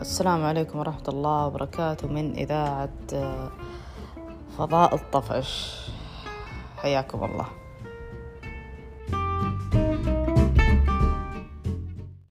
السلام عليكم ورحمة الله وبركاته من إذاعة آه، فضاء الطفش. حياكم الله.